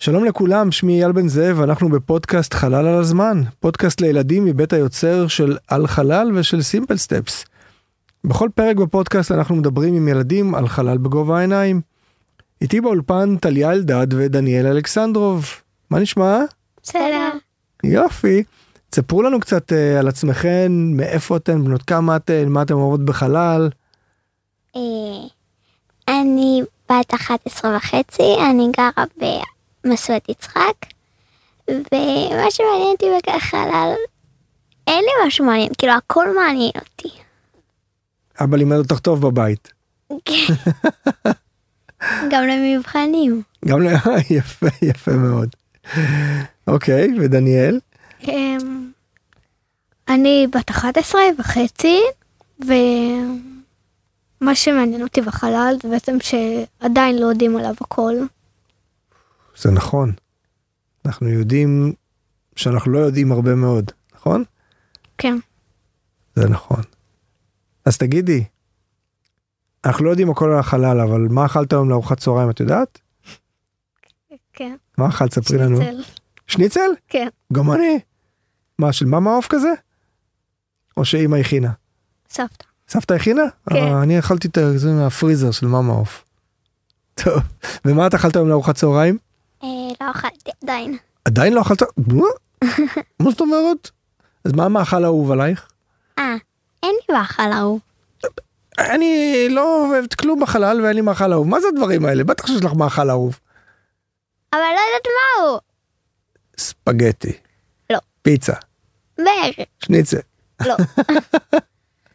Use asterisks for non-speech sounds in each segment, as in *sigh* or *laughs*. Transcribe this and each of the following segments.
שלום לכולם, שמי אייל בן זאב, אנחנו בפודקאסט חלל על הזמן, פודקאסט לילדים מבית היוצר של על חלל ושל סימפל סטפס. בכל פרק בפודקאסט אנחנו מדברים עם ילדים על חלל בגובה העיניים. איתי באולפן טליה אלדד ודניאל אלכסנדרוב. מה נשמע? בסדר. יופי. תספרו לנו קצת uh, על עצמכם, מאיפה אתן, בנות כמה אתן, מה אתן אוהבות בחלל. אה, אני בת 11 וחצי, אני גרה במסורת יצחק, ומה שמעניין אותי בחלל, אין לי משהו מעניין, כאילו הכל מעניין אותי. אבא לימד אותך טוב בבית. כן. *laughs* גם למבחנים. גם ל... *laughs* יפה, יפה מאוד. אוקיי, ודניאל? אמ, אני בת 11 וחצי, ומה שמעניין אותי בחלל זה בעצם שעדיין לא יודעים עליו הכל. זה נכון. אנחנו יודעים שאנחנו לא יודעים הרבה מאוד, נכון? כן. זה נכון. אז תגידי, אנחנו לא יודעים הכל על החלל, אבל מה אכלת היום לארוחת צהריים, את יודעת? כן. מה אכלת? ספרי לנו. שניצל. שניצל? כן. גם אני. מה, של מאמה עוף כזה? או שאימא הכינה? סבתא. סבתא הכינה? כן. אה, אני אכלתי את זה מהפריזר של מאמה עוף. טוב, ומה את אכלת היום לארוחת צהריים? לא אכלתי עדיין. עדיין לא אכלת? *laughs* מה זאת אומרת? אז מה המאכל האהוב עלייך? אה, אין לי מאכל אהוב. אני לא אוהבת כלום בחלל ואין לי מאכל אהוב. מה זה הדברים האלה? בטח שיש לך מאכל אהוב. אבל לא יודעת מה הוא. ספגטי. לא. פיצה. בערך. שניצל. לא.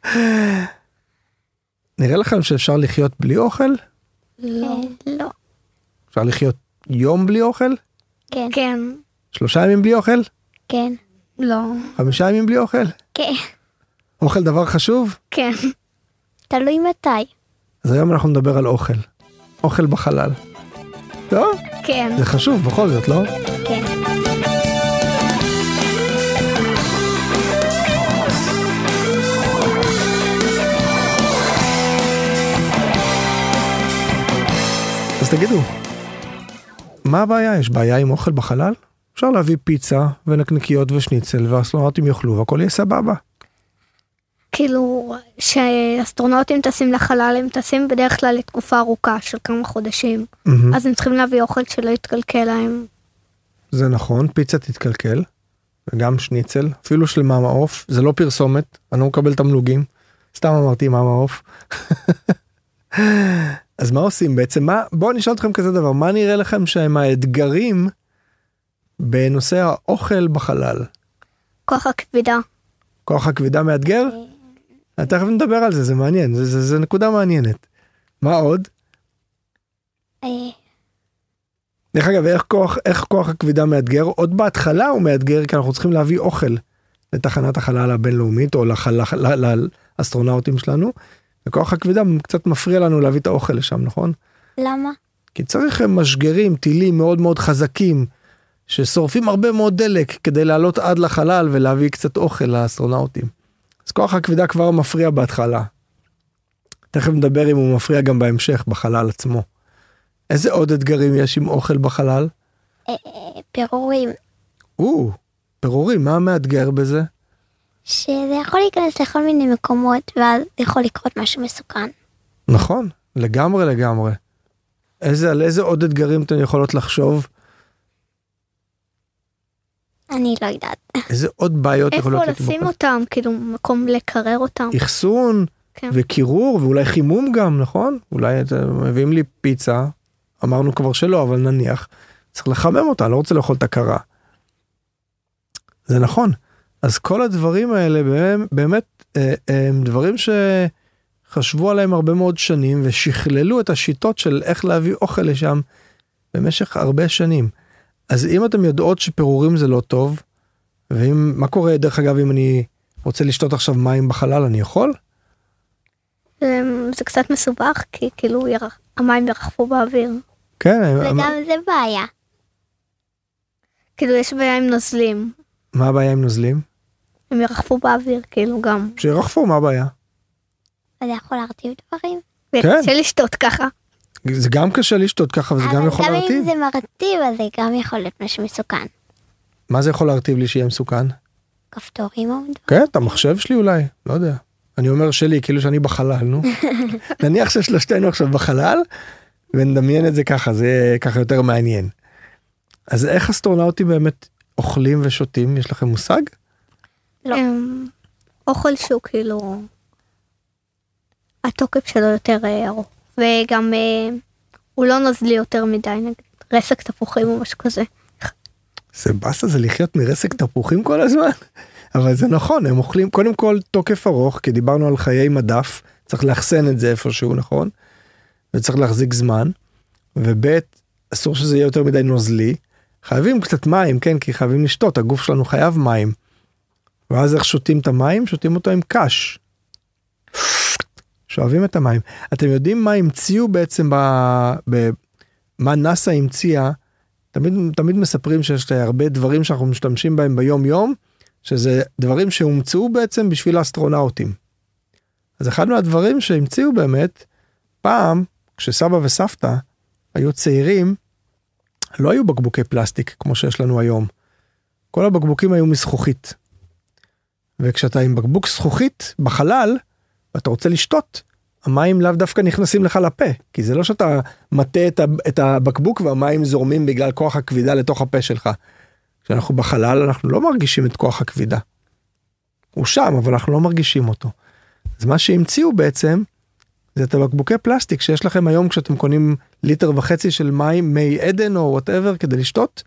*laughs* נראה לכם שאפשר לחיות בלי אוכל? לא. אה, לא. אפשר לחיות יום בלי אוכל? כן. כן. שלושה ימים בלי אוכל? כן. לא. חמישה ימים בלי אוכל? כן. אוכל דבר חשוב? כן. תלוי מתי. אז היום אנחנו נדבר על אוכל. אוכל בחלל. לא? כן. זה חשוב בכל זאת, לא? כן. אז תגידו, מה הבעיה? יש בעיה עם אוכל בחלל? אפשר להביא פיצה ונקניקיות ושניצל והאסטרונאוטים יאכלו והכל יהיה סבבה. כאילו, שאסטרונאוטים טסים לחלל, הם טסים בדרך כלל לתקופה ארוכה של כמה חודשים. מהמם. אז הם צריכים להביא אוכל שלא יתקלקל להם. זה נכון, פיצה תתקלקל, וגם שניצל, אפילו של מאמה עוף, זה לא פרסומת, אני לא מקבל תמלוגים, סתם אמרתי מאמה עוף. *laughs* אז מה עושים בעצם? מה, בואו אני אשאל אתכם כזה דבר, מה נראה לכם שהם האתגרים בנושא האוכל בחלל? כוח הכבידה. כוח הכבידה מאתגר? אה, תכף נדבר על זה, זה מעניין, זה, זה, זה נקודה מעניינת. מה עוד? אה, דרך אגב, איך כוח, איך כוח הכבידה מאתגר? עוד בהתחלה הוא מאתגר כי אנחנו צריכים להביא אוכל לתחנת החלל הבינלאומית או לחל, לאסטרונאוטים שלנו. וכוח הכבידה קצת מפריע לנו להביא את האוכל לשם, נכון? למה? כי צריך משגרים, טילים מאוד מאוד חזקים, ששורפים הרבה מאוד דלק כדי לעלות עד לחלל ולהביא קצת אוכל לאסטרונאוטים. אז כוח הכבידה כבר מפריע בהתחלה. תכף נדבר אם הוא מפריע גם בהמשך, בחלל עצמו. איזה עוד אתגרים יש עם אוכל בחלל? אה, אה, פירורים. או, פירורים, מה מאתגר בזה? שזה יכול להיכנס לכל מיני מקומות ואז יכול לקרות משהו מסוכן. נכון, לגמרי לגמרי. איזה, על איזה עוד אתגרים אתן יכולות לחשוב? אני לא יודעת. איזה עוד בעיות איפה יכולות להיות עם לשים? אותם? כאילו, מקום לקרר אותם. אחסון כן. וקירור ואולי חימום גם, נכון? אולי אתם מביאים לי פיצה, אמרנו כבר שלא, אבל נניח, צריך לחמם אותה, לא רוצה לאכול את הקרה. זה נכון. אז כל הדברים האלה באמת, באמת אה, הם דברים שחשבו עליהם הרבה מאוד שנים ושכללו את השיטות של איך להביא אוכל לשם במשך הרבה שנים. אז אם אתם יודעות שפירורים זה לא טוב, ואם, מה קורה דרך אגב אם אני רוצה לשתות עכשיו מים בחלל, אני יכול? אמ, זה קצת מסובך, כי כאילו ירח- המים ירחפו באוויר. כן, וגם זה בעיה. כאילו יש בעיה עם נוזלים. מה הבעיה עם נוזלים? הם ירחפו באוויר, כאילו גם. שירחפו, מה הבעיה? אז זה יכול להרטיב דברים. כן. קשה לשתות ככה. זה גם קשה לשתות ככה וזה גם אבל יכול גם אם להרטיב. זה מרטיב, אז זה גם יכול להיות משהו מסוכן. מה זה יכול להרטיב לי שיהיה מסוכן? כפתורים או דברים. כן, את המחשב שלי אולי, לא יודע. אני אומר שלי, כאילו שאני בחלל, נו. *laughs* נניח ששלושתנו עכשיו בחלל, ונדמיין את זה ככה, זה ככה יותר מעניין. אז איך אסטרונאוטים באמת אוכלים ושותים, יש לכם מושג? לא. אמ, אוכל שהוא כאילו התוקף שלו יותר אה, ארוך וגם אה, הוא לא נוזלי יותר מדי נגיד רסק תפוחים או משהו כזה. זה באסה זה לחיות מרסק תפוחים כל הזמן. *laughs* אבל זה נכון, הם אוכלים קודם כל תוקף ארוך, כי דיברנו על חיי מדף, צריך לאחסן את זה איפשהו, נכון? וצריך להחזיק זמן. וב' אסור שזה יהיה יותר מדי נוזלי. חייבים קצת מים, כן, כי חייבים לשתות, הגוף שלנו חייב מים. ואז איך שותים את המים? שותים אותו עם קש. שואבים את המים. אתם יודעים מה המציאו בעצם ב... ב... מה נאסא המציאה? תמיד, תמיד מספרים שיש הרבה דברים שאנחנו משתמשים בהם ביום יום, שזה דברים שהומצאו בעצם בשביל האסטרונאוטים. אז אחד מהדברים שהמציאו באמת, פעם, כשסבא וסבתא היו צעירים, לא היו בקבוקי פלסטיק כמו שיש לנו היום. כל הבקבוקים היו מזכוכית. וכשאתה עם בקבוק זכוכית בחלל, ואתה רוצה לשתות, המים לאו דווקא נכנסים לך לפה, כי זה לא שאתה מטה את, הבקבוק והמים זורמים בגלל כוח הכבידה לתוך הפה שלך. כשאנחנו בחלל אנחנו לא מרגישים את כוח הכבידה. הוא שם אבל אנחנו לא מרגישים אותו. אז מה שהמציאו בעצם זה את הבקבוקי פלסטיק שיש לכם היום כשאתם קונים ליטר וחצי של מים מי עדן או whatever כדי לשתות,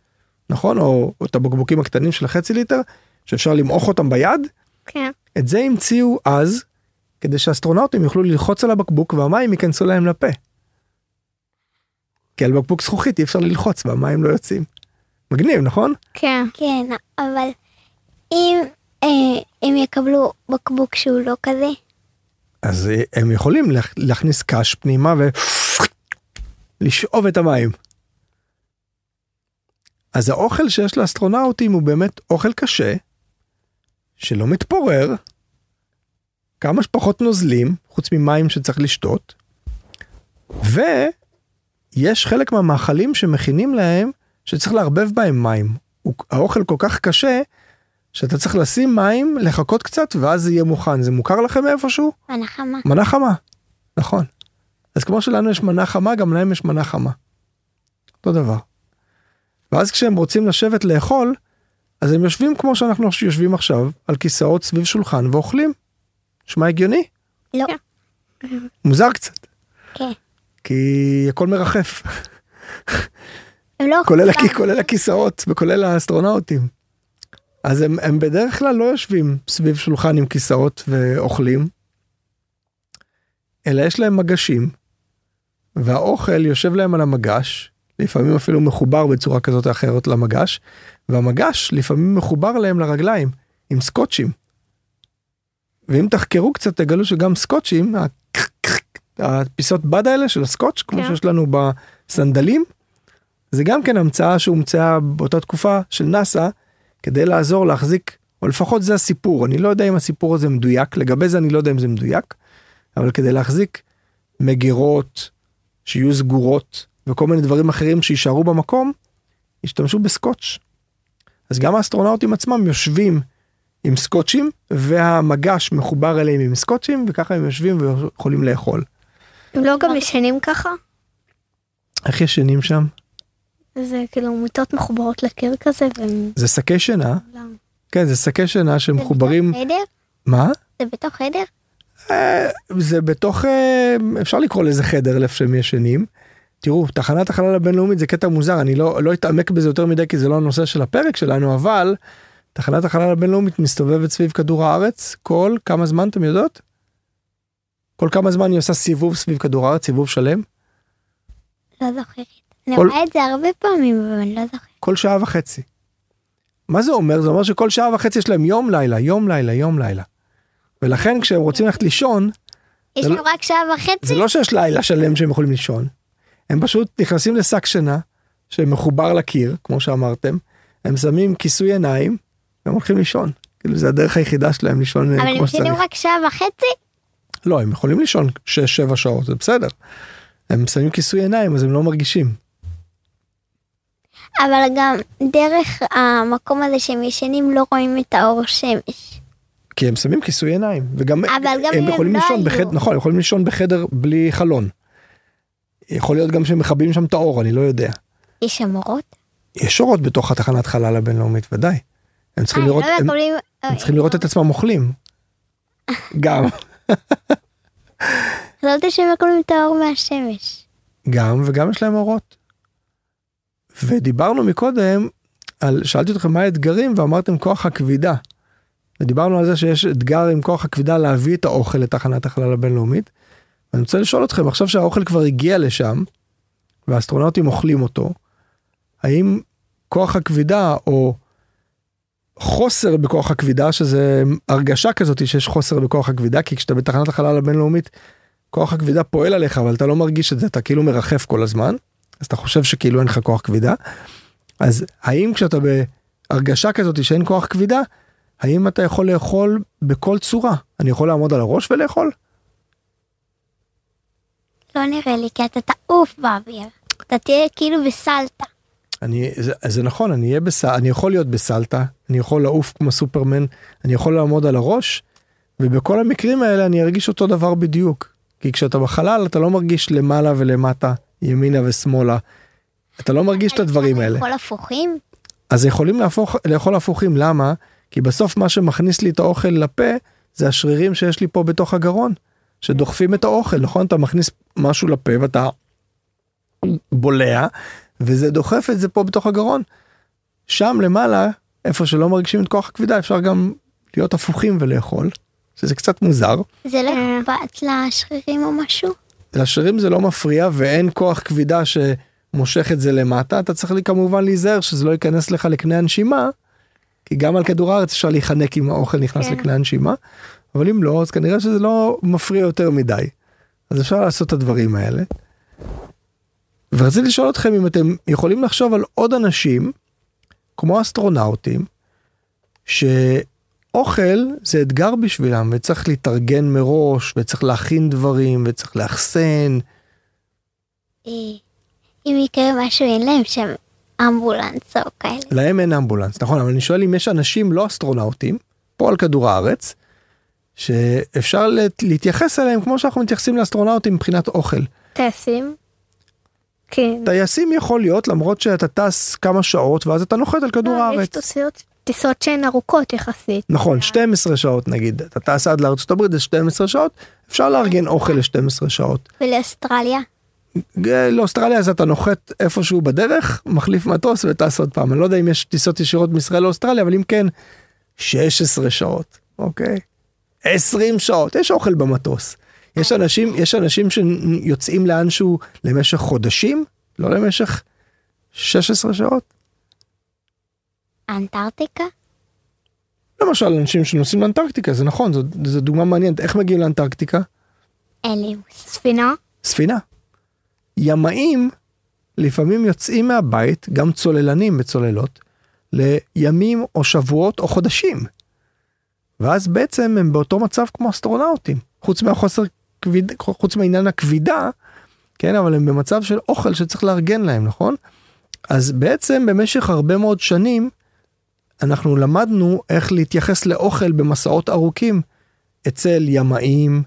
נכון? או, או את הבקבוקים הקטנים של החצי ליטר שאפשר למעוך אותם ביד. כן. את זה המציאו אז כדי שאסטרונאוטים יוכלו ללחוץ על הבקבוק והמים ייכנסו להם לפה. כי על בקבוק זכוכית אי אפשר ללחוץ והמים לא יוצאים. מגניב נכון? כן. כן, אבל אם אה, הם יקבלו בקבוק שהוא לא כזה, אז אה, הם יכולים להכ- להכניס קש פנימה ולשאוב את המים. אז האוכל שיש לאסטרונאוטים הוא באמת אוכל קשה, שלא מתפורר, כמה שפחות נוזלים, חוץ ממים שצריך לשתות, ויש חלק מהמאכלים שמכינים להם שצריך לערבב בהם מים. האוכל כל כך קשה, שאתה צריך לשים מים, לחכות קצת, ואז זה יהיה מוכן. זה מוכר לכם איפשהו? מנה חמה. מנה חמה, נכון. אז כמו שלנו יש מנה חמה, גם להם יש מנה חמה. אותו דבר. ואז כשהם רוצים לשבת לאכול, אז הם יושבים כמו שאנחנו יושבים עכשיו, על כיסאות סביב שולחן ואוכלים. נשמע הגיוני? לא. כן. מוזר קצת, כן. כי הכל מרחף, הם לא כולל, הכ... כולל הכיסאות וכולל האסטרונאוטים. אז הם, הם בדרך כלל לא יושבים סביב שולחן עם כיסאות ואוכלים, אלא יש להם מגשים, והאוכל יושב להם על המגש, לפעמים אפילו מחובר בצורה כזאת או אחרת למגש, והמגש לפעמים מחובר להם לרגליים עם סקוטשים. ואם תחקרו קצת תגלו שגם סקוטשים, הפיסות בד האלה של הסקוטש, כמו כן. שיש לנו בסנדלים, זה גם כן המצאה שהומצאה באותה תקופה של נאסא, כדי לעזור להחזיק, או לפחות זה הסיפור, אני לא יודע אם הסיפור הזה מדויק, לגבי זה אני לא יודע אם זה מדויק, אבל כדי להחזיק מגירות שיהיו סגורות וכל מיני דברים אחרים שיישארו במקום, השתמשו בסקוטש. אז גם האסטרונאוטים עצמם יושבים עם סקוטשים והמגש מחובר אליהם עם סקוטשים וככה הם יושבים ויכולים לאכול. הם לא גם ישנים ככה? איך ישנים שם? זה כאילו מיטות מחוברות לקיר כזה והם... זה שקי שינה, לא. כן זה שקי שינה זה שמחוברים, בתוך חדר? מה? זה בתוך חדר? אה, זה בתוך אה, אפשר לקרוא לזה חדר איפה שהם ישנים. תראו תחנת החלל הבינלאומית זה קטע מוזר אני לא לא אתעמק בזה יותר מדי כי זה לא הנושא של הפרק שלנו אבל תחנת החלל הבינלאומית מסתובבת סביב כדור הארץ כל כמה זמן אתם יודעות? כל כמה זמן היא עושה סיבוב סביב כדור הארץ סיבוב שלם לא זוכרת. אני כל- רואה את זה הרבה פעמים, אבל אני לא זוכרת. כל שעה וחצי. מה זה אומר? זה אומר שכל שעה וחצי יש להם יום לילה יום לילה יום לילה. ולכן כשהם רוצים ללכת לישון יש לא- רק שעה וחצי? זה לא שיש לילה שלם שהם יכולים לישון. הם פשוט נכנסים לשק שינה שמחובר לקיר כמו שאמרתם הם שמים כיסוי עיניים והם הולכים לישון. כאילו זה הדרך היחידה שלהם לישון אה, אבל הם כמו ישנים שצריך. רק שעה וחצי? לא הם יכולים לישון 6-7 שעות זה בסדר. הם שמים כיסוי עיניים אז הם לא מרגישים. אבל גם דרך המקום הזה שהם ישנים לא רואים את האור שמש. כי הם שמים כיסוי עיניים וגם אבל גם הם אם יכולים לא לישון היו. בחדר נכון הם יכולים לישון בחדר בלי חלון. יכול להיות גם שהם מכבים שם את האור אני לא יודע. יש שם אורות? יש אורות בתוך התחנת חלל הבינלאומית ודאי. הם צריכים אה, לראות לא הם, יכולים... הם צריכים לראות את עצמם אוכלים. גם *laughs* חשבתי שהם מקבלים את האור מהשמש. גם וגם יש להם אורות. ודיברנו מקודם על שאלתי אתכם מה האתגרים ואמרתם כוח הכבידה. ודיברנו על זה שיש אתגר עם כוח הכבידה להביא את האוכל לתחנת החלל הבינלאומית. ואני רוצה לשאול אתכם עכשיו שהאוכל כבר הגיע לשם והאסטרונאוטים אוכלים אותו. האם כוח הכבידה או חוסר בכוח הכבידה שזה הרגשה כזאת שיש חוסר בכוח הכבידה כי כשאתה בתחנת החלל הבינלאומית כוח הכבידה פועל עליך אבל אתה לא מרגיש את זה אתה כאילו מרחף כל הזמן אז אתה חושב שכאילו אין לך כוח כבידה. אז האם כשאתה בהרגשה כזאת שאין כוח כבידה האם אתה יכול לאכול בכל צורה אני יכול לעמוד על הראש ולאכול לא נראה לי, כי אתה תעוף באוויר. אתה תהיה כאילו בסלטה. אני זה, זה נכון אני אהיה בסל אני יכול להיות בסלטה אני יכול לעוף כמו סופרמן אני יכול לעמוד על הראש ובכל המקרים האלה אני ארגיש אותו דבר בדיוק כי כשאתה בחלל אתה לא מרגיש למעלה ולמטה ימינה ושמאלה. אתה לא מרגיש את הדברים האלה לאכול הפוכים? אז יכולים להפוך לאכול הפוכים למה כי בסוף מה שמכניס לי את האוכל לפה זה השרירים שיש לי פה בתוך הגרון שדוחפים את האוכל נכון אתה מכניס משהו לפה ואתה בולע וזה דוחף את זה פה בתוך הגרון. שם למעלה איפה שלא מרגישים את כוח הכבידה אפשר גם להיות הפוכים ולאכול שזה קצת מוזר זה לא אה. אכפת לשרירים או משהו? לשרירים זה לא מפריע ואין כוח כבידה שמושך את זה למטה אתה צריך לי כמובן להיזהר שזה לא ייכנס לך לקנה הנשימה. כי גם על כדור הארץ אפשר להיחנק אם האוכל נכנס כן. לקנה הנשימה אבל אם לא אז כנראה שזה לא מפריע יותר מדי. אז אפשר לעשות את הדברים האלה. ורציתי לשאול אתכם אם אתם יכולים לחשוב על עוד אנשים כמו אסטרונאוטים שאוכל זה אתגר בשבילם וצריך להתארגן מראש וצריך להכין דברים וצריך לאחסן אה, אם יקרה משהו אין להם שם אמבולנס או כאלה. להם אין אמבולנס נכון אבל אני שואל אם יש אנשים לא אסטרונאוטים פה על כדור הארץ שאפשר להתייחס אליהם כמו שאנחנו מתייחסים לאסטרונאוטים מבחינת אוכל. טייסים. כן. טייסים יכול להיות למרות שאתה טס כמה שעות ואז אתה נוחת על כדור לא, יש הארץ. טיסות- טיסות שהן ארוכות יחסית. נכון 12 שעות נגיד אתה טס עד לארצות הברית זה 12 שעות אפשר לארגן אוכל ל-12 שעות. ולאוסטרליה? לאוסטרליה אז אתה נוחת איפשהו בדרך מחליף מטוס וטס עוד פעם אני לא יודע אם יש טיסות ישירות מישראל לאוסטרליה אבל אם כן 16 שעות אוקיי 20 שעות יש אוכל במטוס. יש אנשים יש אנשים שיוצאים לאנשהו למשך חודשים לא למשך 16 שעות. אנטארקטיקה? למשל אנשים שנוסעים לאנטרקטיקה זה נכון זו, זו דוגמה מעניינת איך מגיעים לי מושג. ספינה. ספינה. ימאים לפעמים יוצאים מהבית גם צוללנים וצוללות לימים או שבועות או חודשים. ואז בעצם הם באותו מצב כמו אסטרונאוטים. חוץ מהחוסר כביד חוץ מעניין הכבידה כן אבל הם במצב של אוכל שצריך לארגן להם נכון? אז בעצם במשך הרבה מאוד שנים אנחנו למדנו איך להתייחס לאוכל במסעות ארוכים. אצל ימאים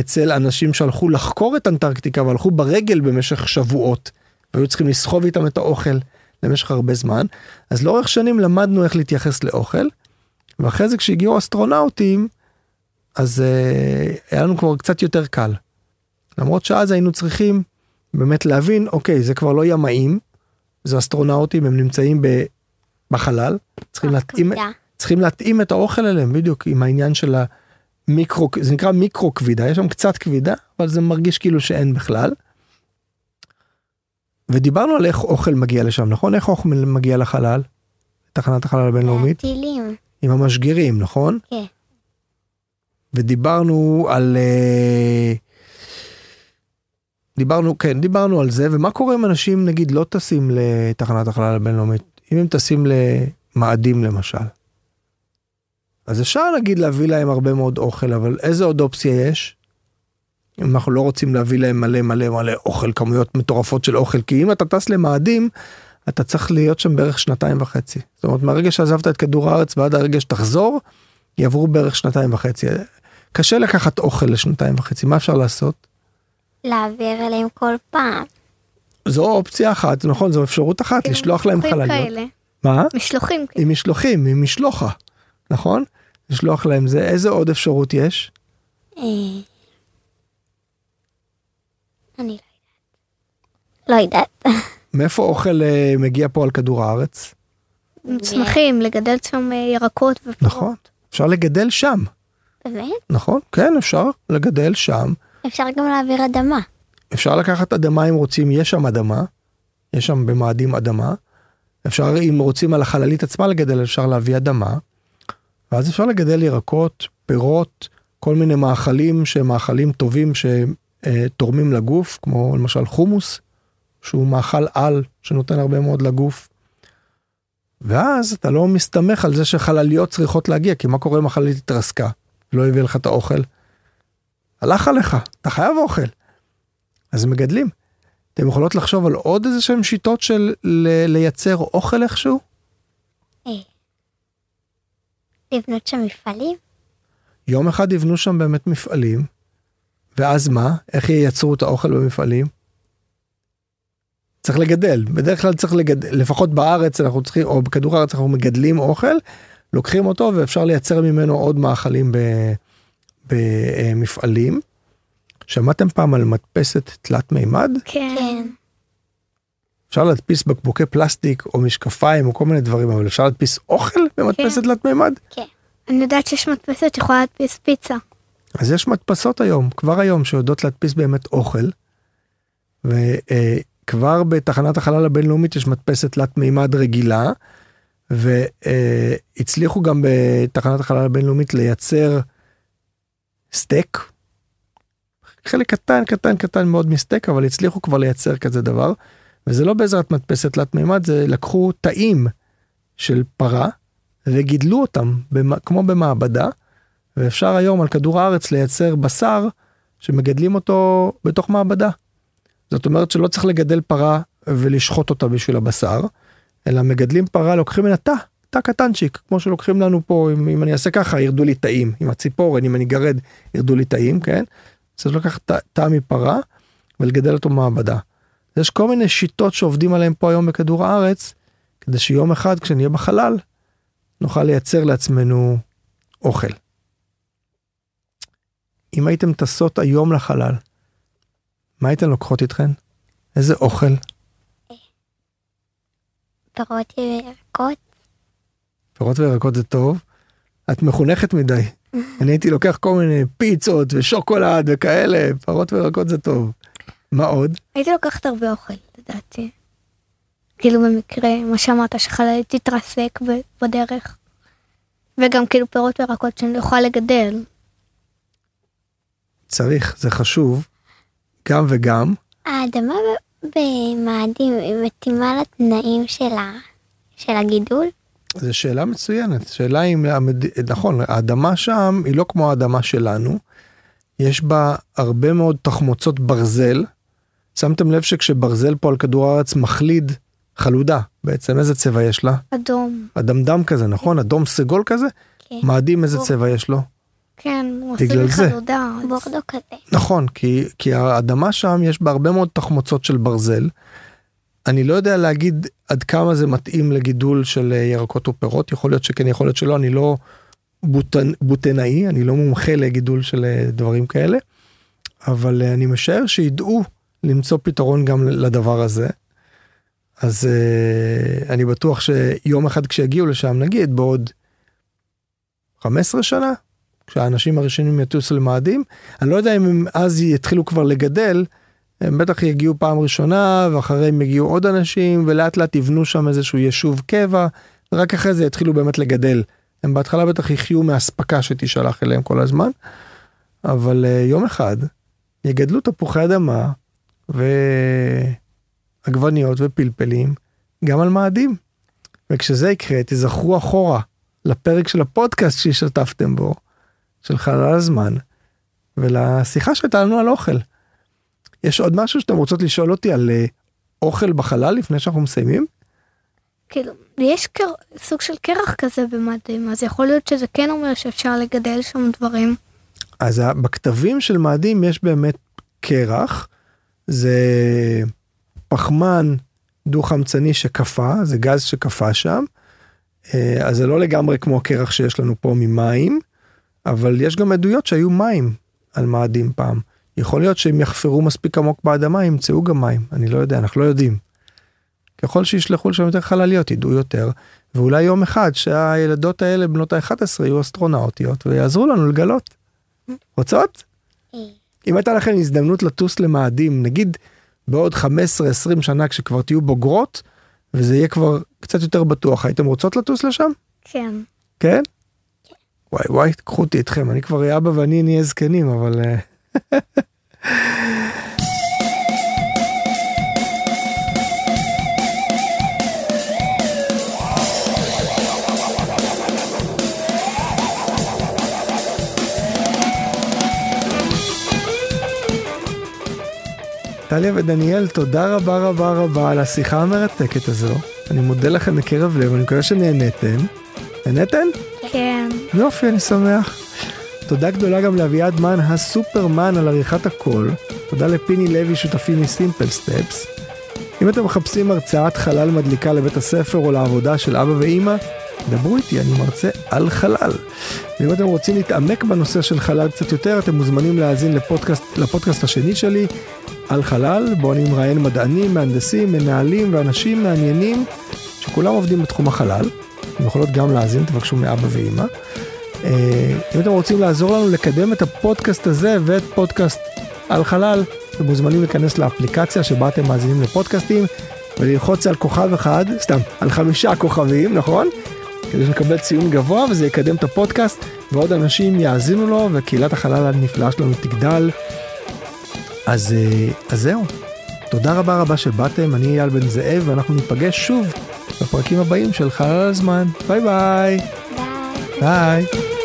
אצל אנשים שהלכו לחקור את אנטרקטיקה והלכו ברגל במשך שבועות והיו צריכים לסחוב איתם את האוכל למשך הרבה זמן. אז לאורך שנים למדנו איך להתייחס לאוכל ואחרי זה כשהגיעו אסטרונאוטים אז אה, היה לנו כבר קצת יותר קל. למרות שאז היינו צריכים באמת להבין אוקיי זה כבר לא ימאים זה אסטרונאוטים הם נמצאים ב, בחלל צריכים להתאים כבידה. צריכים להתאים את האוכל אליהם בדיוק עם העניין של המיקרו זה נקרא מיקרו כבידה יש שם קצת כבידה אבל זה מרגיש כאילו שאין בכלל. ודיברנו על איך אוכל מגיע לשם נכון איך אוכל מגיע לחלל. תחנת החלל הבינלאומית טילים. עם המשגרים נכון כן. ודיברנו על אה, דיברנו כן דיברנו על זה ומה קורה אם אנשים נגיד לא טסים לתחנת החלל הבינלאומית אם הם טסים למאדים למשל. אז אפשר נגיד להביא להם הרבה מאוד אוכל אבל איזה עוד אופציה יש? אם אנחנו לא רוצים להביא להם מלא מלא מלא אוכל, כמויות מטורפות של אוכל, כי אם אתה טס למאדים, אתה צריך להיות שם בערך שנתיים וחצי. זאת אומרת, מהרגע שעזבת את כדור הארץ ועד הרגע שתחזור, יעברו בערך שנתיים וחצי. קשה לקחת אוכל לשנתיים וחצי, מה אפשר לעשות? להעביר אליהם כל פעם. זו אופציה אחת, נכון, זו אפשרות אחת, כאילו, לשלוח להם חלליות. כאלה. מה? משלוחים כאילו. עם משלוחים, עם משלוחה, נכון? לשלוח להם זה, איזה עוד אפשרות יש? אה, אני לא יודעת. לא יודעת. מאיפה אוכל אה, מגיע פה על כדור הארץ? צמחים, לגדל שם אה, ירקות ופירות. נכון, אפשר לגדל שם, באמת? נכון? כן, אפשר לגדל שם. אפשר גם להעביר אדמה. אפשר לקחת אדמה אם רוצים, יש שם אדמה, יש שם במאדים אדמה. אפשר, אם רוצים על החללית עצמה לגדל, אפשר להביא אדמה. ואז אפשר לגדל ירקות, פירות, כל מיני מאכלים שהם מאכלים טובים שתורמים לגוף, כמו למשל חומוס, שהוא מאכל על שנותן הרבה מאוד לגוף. ואז אתה לא מסתמך על זה שחלליות צריכות להגיע, כי מה קורה אם החללית התרסקה? לא הביא לך את האוכל? הלך עליך, אתה חייב אוכל. אז מגדלים. אתם יכולות לחשוב על עוד איזה שהם שיטות של ל- לייצר אוכל איכשהו? לבנות שם מפעלים? יום אחד יבנו שם באמת מפעלים, ואז מה? איך ייצרו את האוכל במפעלים? צריך לגדל, בדרך כלל צריך לגדל, לפחות בארץ אנחנו צריכים, או בכדור הארץ אנחנו מגדלים אוכל, לוקחים אותו ואפשר לייצר ממנו עוד מאכלים במפעלים. שמעתם פעם על מדפסת תלת מימד? כן. כן. אפשר להדפיס בקבוקי פלסטיק או משקפיים או כל מיני דברים, אבל אפשר להדפיס אוכל במדפסת כן. תלת מימד? אני יודעת שיש מדפסת שיכולה להדפיס פיצה. אז יש מדפסות היום, כבר היום, שיודעות להדפיס באמת אוכל. וכבר בתחנת החלל הבינלאומית יש מדפסת תלת מימד רגילה, והצליחו גם בתחנת החלל הבינלאומית לייצר סטייק. חלק קטן קטן קטן מאוד מסטייק, אבל הצליחו כבר לייצר כזה דבר. וזה לא בעזרת מדפסת תלת מימד, זה לקחו תאים של פרה וגידלו אותם במ- כמו במעבדה. ואפשר היום על כדור הארץ לייצר בשר שמגדלים אותו בתוך מעבדה. זאת אומרת שלא צריך לגדל פרה ולשחוט אותה בשביל הבשר, אלא מגדלים פרה, לוקחים ממנה תא, תא קטנצ'יק, כמו שלוקחים לנו פה, אם, אם אני אעשה ככה, ירדו לי תאים, עם הציפורן, אם אני גרד, ירדו לי תאים, כן? צריך לקחת תא- תא מפרה ולגדל אותו במעבדה. יש כל מיני שיטות שעובדים עליהם פה היום בכדור הארץ, כדי שיום אחד כשנהיה בחלל, נוכל לייצר לעצמנו אוכל. אם הייתם טסות היום לחלל, מה הייתן לוקחות איתכן? איזה אוכל? פירות וירקות? פירות וירקות זה טוב. את מחונכת מדי. *laughs* אני הייתי לוקח כל מיני פיצות ושוקולד וכאלה, פירות וירקות זה טוב. מה עוד? הייתי לוקחת הרבה אוכל, לדעתי. כאילו במקרה, מה שאמרת, שחללית תתרסק בדרך. וגם כאילו פירות וירקות שאני לא יכולה לגדל. צריך, זה חשוב. גם וגם. האדמה במאדים היא מתאימה לתנאים של ה- של הגידול? זו שאלה מצוינת. שאלה אם, המד... נכון, האדמה שם היא לא כמו האדמה שלנו. יש בה הרבה מאוד תחמוצות ברזל. שמתם לב שכשברזל פה על כדור הארץ מחליד חלודה, בעצם איזה צבע יש לה? אדום. אדמדם כזה, נכון? אדום סגול כזה? כן. מאדים איזה צבע יש לו? כן, זה. חלודה. אז- בורדו כזה. נכון, כי, כי האדמה שם יש בה הרבה מאוד תחמוצות של ברזל. אני לא יודע להגיד עד כמה זה מתאים לגידול של אה, ירקות ופירות, יכול להיות שכן, יכול להיות שלא, אני לא בוטנ, בוטנאי, אני לא מומחה לגידול של אה, דברים כאלה, אבל אה, אני משער שידעו למצוא פתרון גם לדבר הזה. אז אה, אני בטוח שיום אחד כשיגיעו לשם, נגיד בעוד 15 שנה, כשהאנשים הראשונים יטוסו למאדים, אני לא יודע אם הם אז יתחילו כבר לגדל, הם בטח יגיעו פעם ראשונה, ואחריהם יגיעו עוד אנשים, ולאט לאט יבנו שם איזשהו יישוב קבע, ורק אחרי זה יתחילו באמת לגדל. הם בהתחלה בטח יחיו מאספקה שתישלח אליהם כל הזמן, אבל uh, יום אחד יגדלו תפוחי אדמה ועגבניות ופלפלים גם על מאדים. וכשזה יקרה, תזכרו אחורה לפרק של הפודקאסט שהשתתפתם בו, של חלל הזמן, ולשיחה שהייתה לנו על אוכל. יש עוד משהו שאתם רוצות לשאול אותי על אה, אוכל בחלל לפני שאנחנו מסיימים? כאילו, יש קר... סוג של קרח כזה במאדים, אז יכול להיות שזה כן אומר שאפשר לגדל שם דברים. אז בכתבים של מאדים יש באמת קרח, זה פחמן דו-חמצני שקפא, זה גז שקפא שם, אה, אז זה לא לגמרי כמו הקרח שיש לנו פה ממים, אבל יש גם עדויות שהיו מים על מאדים פעם. יכול להיות שהם יחפרו מספיק עמוק באדמה, ימצאו גם מים, אני לא יודע, אנחנו לא יודעים. ככל שישלחו לשם יותר חלליות, ידעו יותר, ואולי יום אחד שהילדות האלה, בנות ה-11, יהיו אסטרונאוטיות ויעזרו לנו לגלות. רוצות? אה, אם הייתה לכם הזדמנות לטוס למאדים, נגיד בעוד 15-20 שנה כשכבר תהיו בוגרות, וזה יהיה כבר קצת יותר בטוח, הייתם רוצות לטוס לשם? כן. כן? וואי וואי, קחו אותי איתכם, אני כבר אבא ואני נהיה זקנים, אבל... אה, טליה ודניאל, תודה רבה רבה רבה על השיחה המרתקת הזו. אני מודה לכם מקרב לב, אני מקווה שנהנתם. נהנתם? כן. יופי, אני שמח. תודה גדולה גם לאביעד מן הסופרמן על עריכת הקול. תודה לפיני לוי שותפי מסימפל סטפס. אם אתם מחפשים הרצאת חלל מדליקה לבית הספר או לעבודה של אבא ואימא, דברו איתי, אני מרצה על חלל. ואם אתם רוצים להתעמק בנושא של חלל קצת יותר, אתם מוזמנים להאזין לפודקאסט, לפודקאסט השני שלי, על חלל, בו אני מראיין מדענים, מהנדסים, מנהלים ואנשים מעניינים שכולם עובדים בתחום החלל. אתם יכולות גם להאזין, תבקשו מאבא ואימא. אה, אם אתם רוצים לעזור לנו לקדם את הפודקאסט הזה ואת פודקאסט על חלל, אתם מוזמנים להיכנס לאפליקציה שבה אתם מאזינים לפודקאסטים וללחוץ על כוכב אחד, סתם, על חמישה כוכבים, נכון? כדי שנקבל ציון גבוה וזה יקדם את הפודקאסט ועוד אנשים יאזינו לו וקהילת החלל הנפלאה שלנו תגדל. אז, אה, אז זהו, תודה רבה רבה שבאתם, אני אייל בן זאב ואנחנו ניפגש שוב בפרקים הבאים של חלל הזמן. ביי ביי. ביי. ביי.